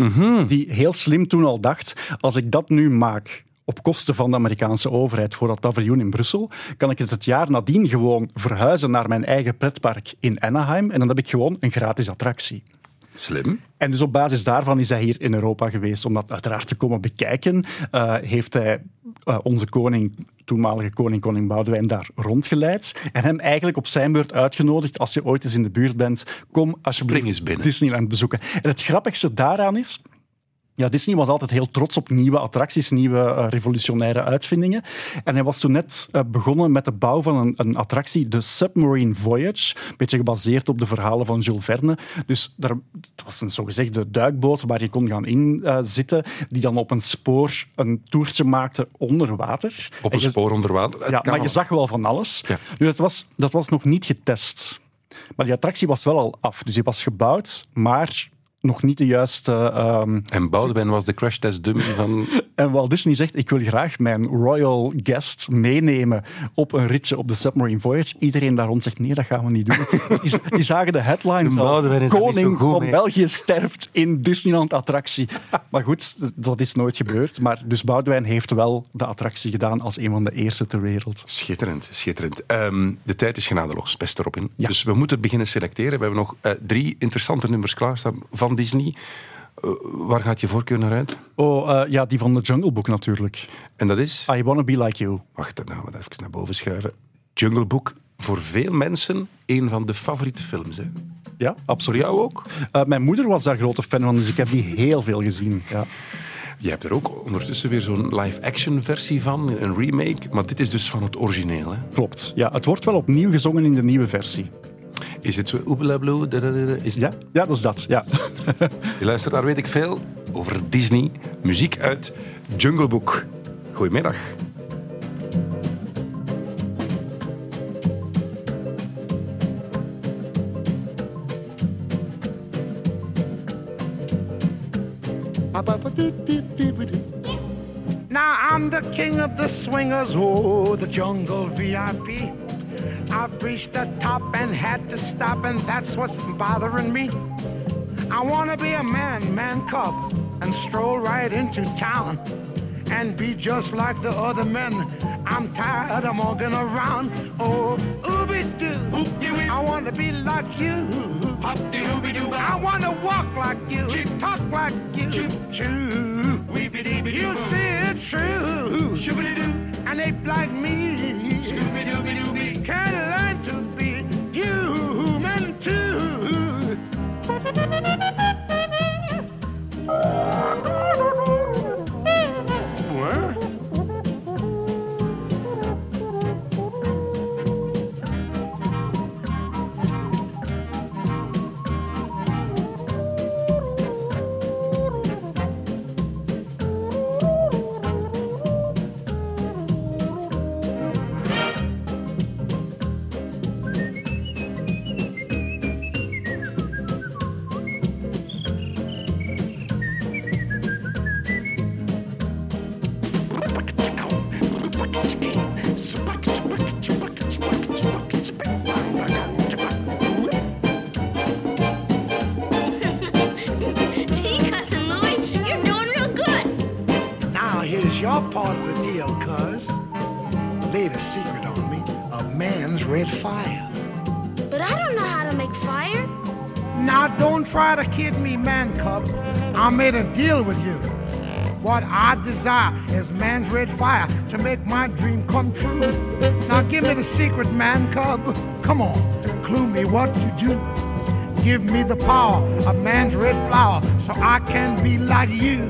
Die heel slim toen al dacht, als ik dat nu maak op kosten van de Amerikaanse overheid voor dat paviljoen in Brussel, kan ik het het jaar nadien gewoon verhuizen naar mijn eigen pretpark in Anaheim en dan heb ik gewoon een gratis attractie. Slim. En dus op basis daarvan is hij hier in Europa geweest om dat uiteraard te komen bekijken. Eh, heeft hij eh, onze koning, toenmalige koning, koning Boudewijn, daar rondgeleid. En hem eigenlijk op zijn beurt uitgenodigd, als je ooit eens in de buurt bent, kom alsjeblieft Spring eens binnen. Disneyland bezoeken. En het grappigste daaraan is... Ja, Disney was altijd heel trots op nieuwe attracties, nieuwe eh, revolutionaire uitvindingen. En hij was toen net eh, begonnen met de bouw van een, een attractie, de Submarine Voyage. Een beetje gebaseerd op de verhalen van Jules Verne. Dus daar, het was een zogezegde duikboot waar je kon gaan inzitten, die dan op een spoor een toertje maakte onder water. Op En een je- spoor onder water. Het ja, kan maar je zag wel van alles. Ja. Nu, dat, was, dat was nog niet getest. Maar die attractie was wel al af. Dus die was gebouwd, maar nog niet de juiste... ehm, En Boudewijn was de crash test dummy van... [LAUGHS] en Walt Disney zegt, ik wil graag mijn royal guest meenemen op een ritje op de Submarine Voyage. Iedereen daar rond zegt, nee, dat gaan we niet doen. [LAUGHS] die, die zagen de headlines De al. Koning goed van. België sterft in Disneyland-attractie. [LAUGHS] Maar goed, dat is nooit gebeurd. Maar dus Boudewijn heeft wel de attractie gedaan als een van de eerste ter wereld. Schitterend, schitterend. Ehm, de tijd is genadeloos, beste Robin. Ja. Dus we moeten beginnen selecteren. We hebben nog eh, drie interessante nummers klaarstaan van Disney. Eh, waar gaat je voorkeur naar uit? Oh, eh, ja, die van de Jungle Book natuurlijk. En dat is... I Wanna Be Like You. Wacht, dan gaan we dat even naar boven schuiven. Jungle Book, voor veel mensen een van de favoriete films. Hè? Ja, Voor absoluut. jou ook? Eh, mijn moeder was daar grote fan van, dus ik heb die heel veel gezien. Ja. Je hebt er ook ondertussen weer zo'n live-action versie van, een remake. Maar dit is dus van het origineel. Hè? Klopt. Ja, het wordt wel opnieuw gezongen in de nieuwe versie. Is het zo... Oebela Blue? da, da, da, da? Is Ja, ja dat is dat. Ja. Je luistert daar weet ik veel over Disney. Muziek uit Jungle Book. Goedemiddag. Now I'm the king of the swingers, oh, the jungle VIP. I've reached the top and had to stop, and that's what's bothering me. I wanna be a man, man cub, and stroll right into town and be just like the other men. I'm tired of walking around. Oh, ooby doo. I wanna be like you. Hop de ooby doo, I wanna walk like you, talk like you. Choo. You'll see it's true. And ape like me Made a deal with you. What I desire is man's red fire to make my dream come true. Now give me the secret, man cub. Come on, clue me what to do. Give me the power of man's red flower so I can be like you.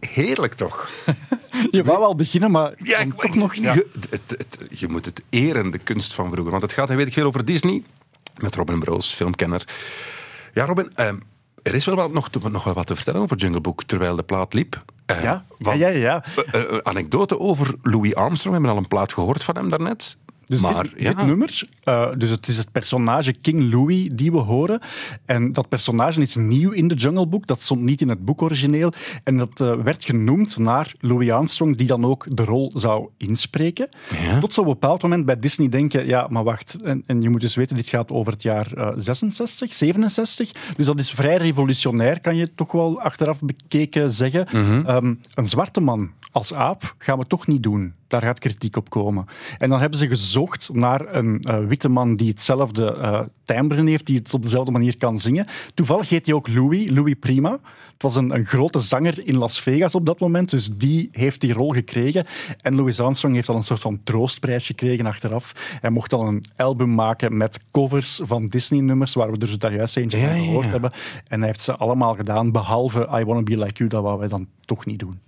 Heerlijk toch? [LAUGHS] Je wou al beginnen, maar Ja, ik- toch nog niet. Je, het, het- je moet het eren, de kunst van vroeger. Want het gaat, en weet ik veel, over Disney. Met Robin Broos, filmkenner. Ja, Robin, ehm, er is wel wat, nog, te- nog wel wat te vertellen over Jungle Book terwijl de plaat liep. Eh, Ja, want, ja, ja, ja. eh, eh, anekdote over Louis Armstrong. We hebben al een plaat gehoord van hem daarnet. Dus maar dit, ja, nummer, eh, dus het is het personage King Louis die we horen. En dat personage is nieuw in de Jungle Book. Dat stond niet in het boek origineel. En dat eh, werd genoemd naar Louis Armstrong, die dan ook de rol zou inspreken. Ja. Tot zo'n bepaald moment bij Disney denken, ja, maar wacht. En, en je moet dus weten, dit gaat over het jaar eh, 66, 67. Dus dat is vrij revolutionair, kan je toch wel achteraf bekeken zeggen. Mhm. Ehm, een zwarte man als aap gaan we toch niet doen. Daar gaat kritiek op komen. En dan hebben ze gezocht naar een eh, witte man die hetzelfde eh timbre heeft, die het op dezelfde manier kan zingen. Toevallig heet hij ook Louis, Louis Prima. Het was een, een grote zanger in Las Vegas op dat moment, dus die heeft die rol gekregen. En Louis Armstrong heeft al een soort van troostprijs gekregen achteraf. Hij mocht al een album maken met covers van Disney-nummers, waar we er daar juist eentje Ja, van ja, gehoord ja. hebben. En hij heeft ze allemaal gedaan, behalve I Wanna Be Like You, dat wou wij dan toch niet doen.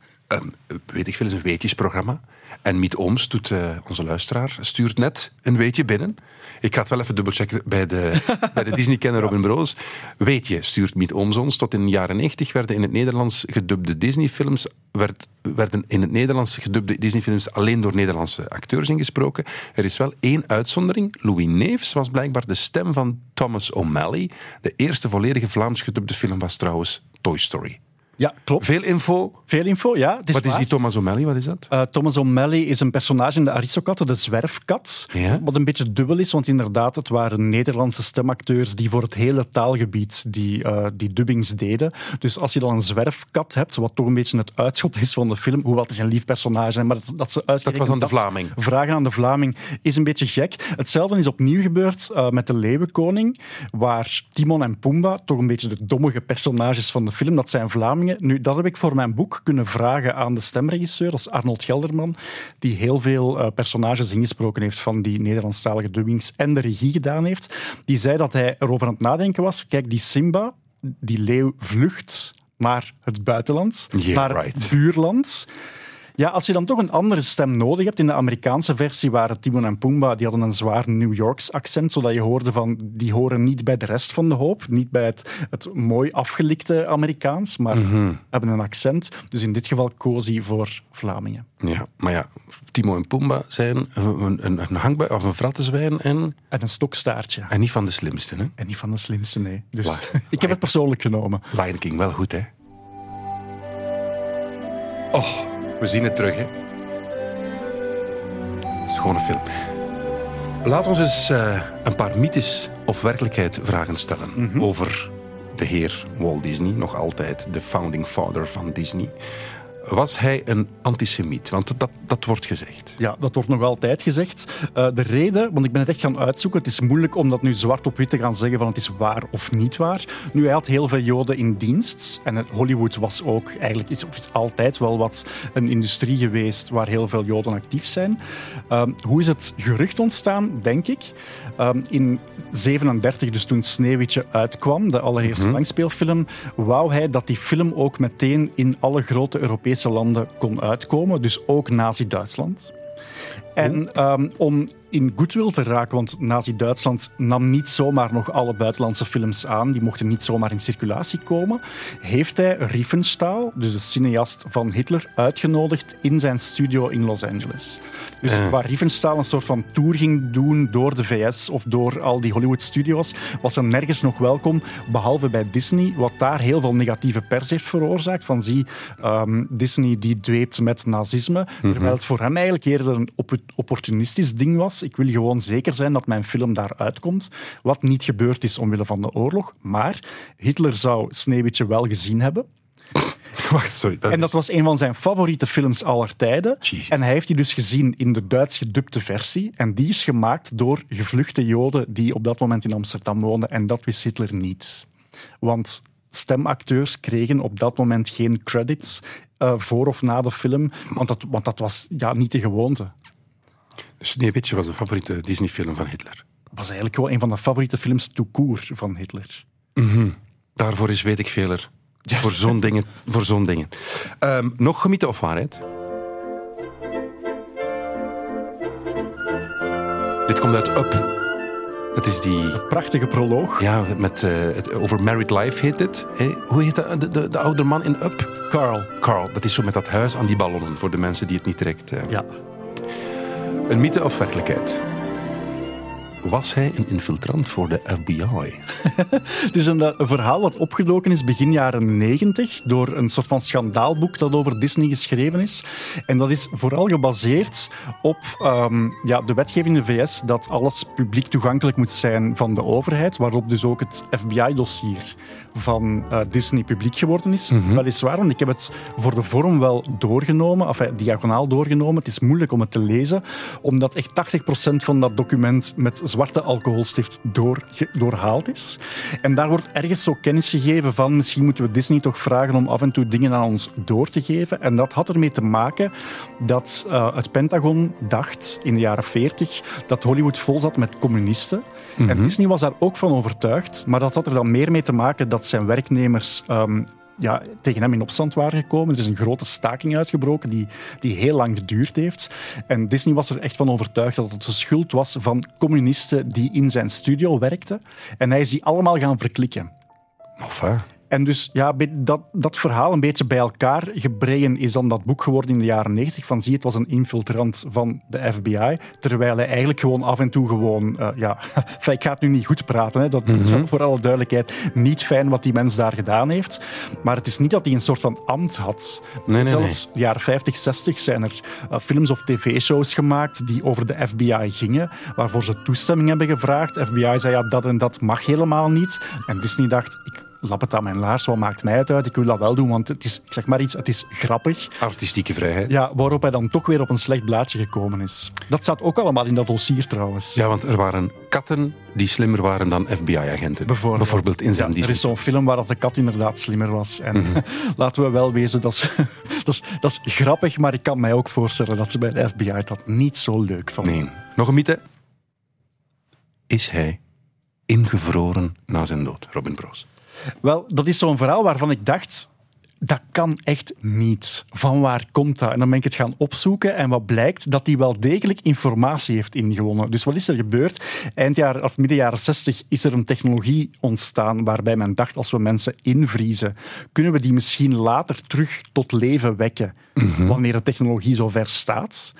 Weet ik veel, is een weetjesprogramma. En Miet Ooms doet, eh, onze luisteraar, stuurt net een weetje binnen. Ik ga het wel even dubbelchecken bij de, [LAUGHS] bij de Disney-kenner Robin Broos. Weetje stuurt Miet Ooms ons. Tot in de jaren 90 werden in het Nederlands gedubde Disney-films... Werd, werden in het Nederlands gedubde Disney-films alleen door Nederlandse acteurs ingesproken. Er is wel één uitzondering. Louis Neefs was blijkbaar de stem van Thomas O'Malley. De eerste volledige Vlaams gedubde film was trouwens Toy Story. Ja, klopt. Veel info. Veel info, ja. Het is Wat is waar. die Thomas O'Malley? Wat is dat? Eh, Thomas O'Malley is een personage in de Aristokatten, de zwerfkat. Ja? Wat een beetje dubbel is, want inderdaad, het waren Nederlandse stemacteurs die voor het hele taalgebied die, eh, die dubbings deden. Dus als je dan een zwerfkat hebt, wat toch een beetje het uitschot is van de film, hoewel het is een lief personage, maar dat, dat ze Dat was aan de Vlaming. vragen aan de Vlaming is een beetje gek. Hetzelfde is opnieuw gebeurd eh, met de Leeuwenkoning, waar Timon en Pumbaa, toch een beetje de dommige personages van de film, dat zijn Vlamingen. Nu, dat heb ik voor mijn boek kunnen vragen aan de stemregisseur, dat is Arnold Gelderman, die heel veel eh, personages ingesproken heeft van die Nederlandstalige dubbings en de regie gedaan heeft. Die zei dat hij erover aan het nadenken was. Kijk, die Simba, die leeuw vlucht naar het buitenland, Yeah, naar right. het buurland. Ja, als je dan toch een andere stem nodig hebt. In de Amerikaanse versie waren Timon en Pumbaa, die hadden een zwaar New Yorks accent, zodat je hoorde van, die horen niet bij de rest van de hoop. Niet bij het, het mooi afgelikte Amerikaans, maar Mhm. hebben een accent. Dus in dit geval koos hij voor Vlamingen. Ja, maar ja, Timo en Pumba zijn een, een, of een vrattenzwijn en, En een stokstaartje. en niet van de slimste. Hè? En niet van de slimste, nee. Dus La- [LAUGHS] ik heb het persoonlijk genomen. Lion King wel goed, hè? Oh, we zien het terug, hè? Schone film. Laat ons eens eh, een paar mythes of werkelijkheid vragen stellen Mhm. over de heer Walt Disney, nog altijd de founding father van Disney. Was hij een antisemiet? Want dat, dat wordt gezegd. Ja, dat wordt nog altijd gezegd. Eh, de reden, want ik ben het echt gaan uitzoeken, het is moeilijk om dat nu zwart op wit te gaan zeggen van het is waar of niet waar. Nu, hij had heel veel Joden in dienst en Hollywood was ook eigenlijk is, of is altijd wel wat een industrie geweest waar heel veel Joden actief zijn. Ehm, hoe is het gerucht ontstaan, denk ik? Ehm, in 37, dus toen Sneeuwwitje uitkwam, de allereerste langspeelfilm, wou hij dat die film ook meteen in alle grote Europese landen kon uitkomen, dus ook Nazi-Duitsland. En ehm, om in goodwill te raken, want Nazi-Duitsland nam niet zomaar nog alle buitenlandse films aan, die mochten niet zomaar in circulatie komen, heeft hij Riefenstahl, dus de cineast van Hitler, uitgenodigd in zijn studio in Los Angeles. Dus Eh. waar Riefenstahl een soort van tour ging doen door de VS of door al die Hollywood-studio's, was hij nergens nog welkom, behalve bij Disney, wat daar heel veel negatieve pers heeft veroorzaakt. Van zie, ehm, Disney die dweept met nazisme, terwijl het voor hem eigenlijk eerder een op- opportunistisch ding was. Ik wil gewoon zeker zijn dat mijn film daar uitkomt, wat niet gebeurd is omwille van de oorlog. Maar Hitler zou Sneeuwwitje wel gezien hebben. [LAUGHS] Wacht, sorry. Dat En dat was een van zijn favoriete films aller tijden. En hij heeft die dus gezien in de Duits gedubte versie. En die is gemaakt door gevluchte Joden die op dat moment in Amsterdam woonden. En dat wist Hitler niet. Want stemacteurs kregen op dat moment geen credits eh, voor of na de film. Want dat, want dat was ja, niet de gewoonte. Sneeuwwitje was de favoriete Disney-film van Hitler. Dat was eigenlijk gewoon een van de favoriete films court van Hitler. Daarvoor is weet ik veler. Voor zo'n dingen. Voor zo'n dingen. Ehm, nog gemieten of waarheid? Dit komt uit Up. Het is die... Prachtige proloog. Ja, met, eh, het, over Married Life heet dit. Hoe heet dat, de, de, de oude man in Up? Carl. Carl. Dat is zo met dat huis aan die ballonnen, voor de mensen die het niet direct... eh. Ja. Een mythe of werkelijkheid? Was hij een infiltrant voor de FBI? [LAUGHS] Het is een, eh, een verhaal wat opgedoken is begin jaren 90 door een soort van schandaalboek dat over Disney geschreven is. En dat is vooral gebaseerd op ehm, ja, de wetgeving in de VS dat alles publiek toegankelijk moet zijn van de overheid, waarop dus ook het FBI-dossier van eh, Disney publiek geworden is. Weliswaar, want ik heb het voor de vorm wel doorgenomen, enfin, diagonaal doorgenomen. Het is moeilijk om het te lezen, omdat echt 80% van dat document met zwarte alcoholstift doorge- doorhaald is. En daar wordt ergens zo kennis gegeven van misschien moeten we Disney toch vragen om af en toe dingen aan ons door te geven. En dat had ermee te maken dat eh, het Pentagon dacht in de jaren 40 dat Hollywood vol zat met communisten. En Disney was daar ook van overtuigd, maar dat had er dan meer mee te maken dat zijn werknemers ehm, ja, tegen hem in opstand waren gekomen. Er is een grote staking uitgebroken die, die heel lang geduurd heeft. En Disney was er echt van overtuigd dat het de schuld was van communisten die in zijn studio werkten. En hij is die allemaal gaan verklikken. En dus ja, dat, dat verhaal een beetje bij elkaar gebreien is dan dat boek geworden in de jaren 90 van zie, het was een infiltrant van de FBI, terwijl hij eigenlijk gewoon af en toe gewoon, eh, ja, [LAUGHS] ik ga het nu niet goed praten, hè, dat is voor alle duidelijkheid niet fijn wat die mens daar gedaan heeft, maar het is niet dat hij een soort van ambt had. Nee, nee, Zelfs jaren 50, 60 zijn er eh, films of tv-shows gemaakt die over de FBI gingen, waarvoor ze toestemming hebben gevraagd. FBI zei ja, dat en dat mag helemaal niet. En Disney dacht, ik lap het aan mijn laars, wat maakt mij het uit? Ik wil dat wel doen, want het is, ik zeg maar iets, het is grappig. Artistieke vrijheid. Ja, waarop hij dan toch weer op een slecht blaadje gekomen is. Dat staat ook allemaal in dat dossier trouwens. Ja, want er waren katten die slimmer waren dan FBI-agenten. Bijvoorbeeld. in zijn Ja, er is zo'n film waar dat de kat inderdaad slimmer was. En [LAUGHS] laten we wel wezen, dat is, [LAUGHS] dat, is, dat is grappig, maar ik kan mij ook voorstellen dat ze bij de FBI dat niet zo leuk vonden. Nee. Nog een mythe. Is hij ingevroren na zijn dood, Robin Broos? Wel, dat is zo'n verhaal waarvan ik dacht, dat kan echt niet. Van waar komt dat? En dan ben ik het gaan opzoeken en wat blijkt, dat hij wel degelijk informatie heeft ingewonnen. Dus wat is er gebeurd? Eind jaar, of midden jaren 60 is er een technologie ontstaan waarbij men dacht, als we mensen invriezen, kunnen we die misschien later terug tot leven wekken, wanneer de technologie zover staat.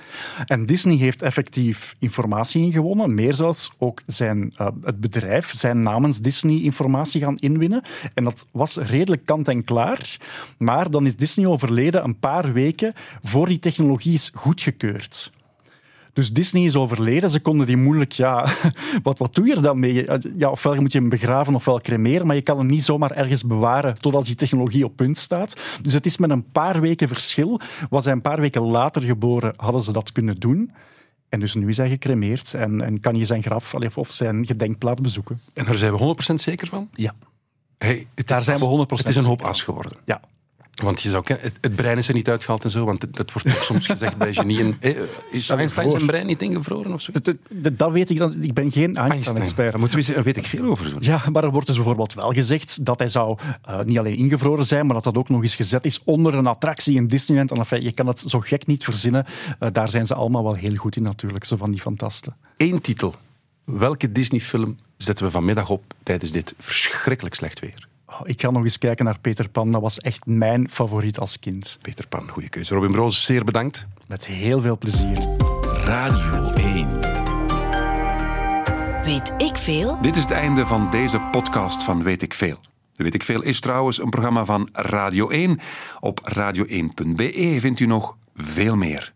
En Disney heeft effectief informatie ingewonnen, meer zelfs ook zijn, eh, het bedrijf zijn namens Disney informatie gaan inwinnen. En dat was redelijk kant en klaar. Maar dan is Disney overleden een paar weken voor die technologie is goedgekeurd. Dus Disney is overleden. Ze konden die moeilijk... Ja, [LAUGHS] wat, wat doe je er dan mee? Ja, ofwel moet je hem begraven ofwel cremeren, maar je kan hem niet zomaar ergens bewaren totdat die technologie op punt staat. Dus het is met een paar weken verschil. Was hij een paar weken later geboren, hadden ze dat kunnen doen. En dus nu is hij gecremeerd en, en kan je zijn graf of zijn gedenkplaat bezoeken. En daar zijn we 100% zeker van? Ja. Hey, Daar zijn we as- 100% Het is een hoop as geworden. Ja. Want je zou het, het brein is er niet uitgehaald en zo, want het- dat wordt ook soms gezegd bij genieën. [LAUGHS] Eh, Is Einstein zijn brein niet ingevroren of zo? Dat, dat, dat weet ik dan. Ik ben geen Einstein-expert. Daar moeten we eens- daar weet ik veel over doen. Ja, maar er wordt dus bijvoorbeeld wel gezegd dat hij zou eh, niet alleen ingevroren zijn, maar dat dat ook nog eens gezet is onder een attractie in Disneyland. En enfin, je kan het zo gek niet verzinnen. Eh, daar zijn ze allemaal wel heel goed in natuurlijk, zo van die fantasten. Eén titel. Welke Disney-film zetten we vanmiddag op tijdens dit verschrikkelijk slecht weer? Oh, ik ga nog eens kijken naar Peter Pan. Dat was echt mijn favoriet als kind. Peter Pan, goede keuze. Robin Broos, zeer bedankt. Met heel veel plezier. Radio 1. Weet ik veel? Dit is het einde van deze podcast van Weet ik Veel. Weet ik Veel is trouwens een programma van Radio 1. Op radio1.be vindt u nog veel meer.